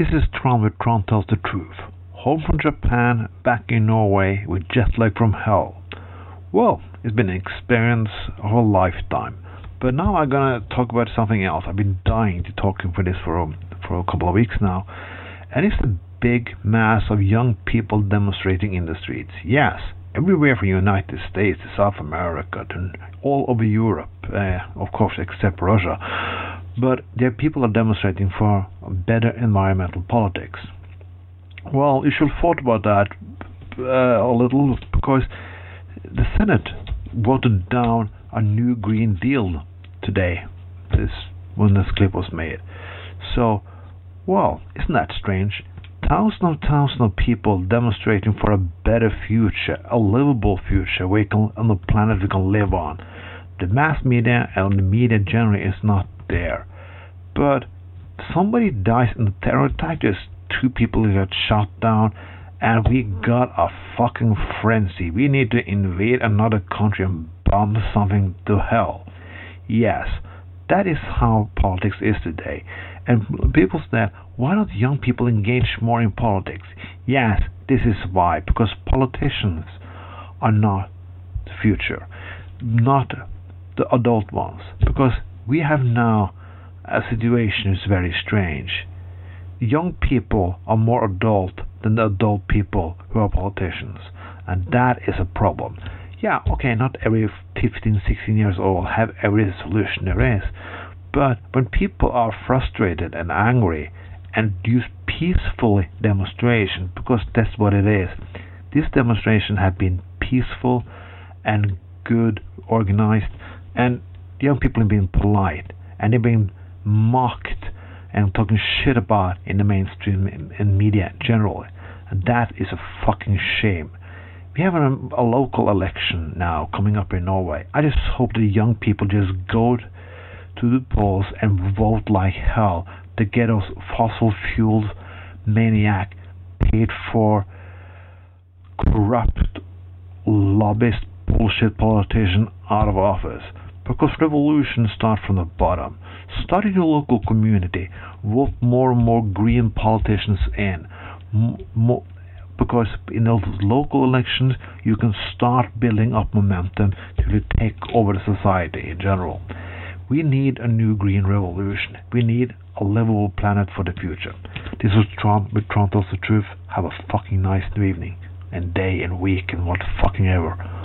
This is Trond with Trond Tells the Truth. Home from Japan, back in Norway with jet lag from hell. Well, it's been an experience of a lifetime. But now I'm gonna talk about something else. I've been dying to talk for this for a, for a couple of weeks now. And it's the big mass of young people demonstrating in the streets. Yes, everywhere from the United States to South America to all over Europe, uh, of course, except Russia. But their people are demonstrating for better environmental politics. Well, you should thought about that uh, a little because the Senate voted down a new Green Deal today. This when this clip was made. So, well, isn't that strange? Thousands and thousands of people demonstrating for a better future, a livable future we can, on the planet we can live on. The mass media and the media generally is not there. But somebody dies in the terror attack, just two people get shot down, and we got a fucking frenzy. We need to invade another country and bomb something to hell. Yes, that is how politics is today. And people said, why don't young people engage more in politics? Yes, this is why. Because politicians are not the future, not the adult ones. Because we have now a situation is very strange. Young people are more adult than the adult people who are politicians, and that is a problem. Yeah, okay, not every 15, 16 years old have every solution there is, but when people are frustrated and angry and use peaceful demonstration, because that's what it is, this demonstration have been peaceful and good, organized, and young people have been polite, and they've been mocked and talking shit about in the mainstream and media generally. And that is a fucking shame. We have a, a, local election now coming up in Norway. I just hope the young people just go to the polls and vote like hell to get those fossil fuels maniac paid for corrupt lobbyist bullshit politician out of office. Because revolutions start from the bottom. Start in your local community. Vote more and more green politicians in. More, because in those local elections you can start building up momentum to take over the society in general. We need a new green revolution. We need a livable planet for the future. This was Trond with Trond tells the truth. Have a fucking nice new evening and day and week and what fucking ever.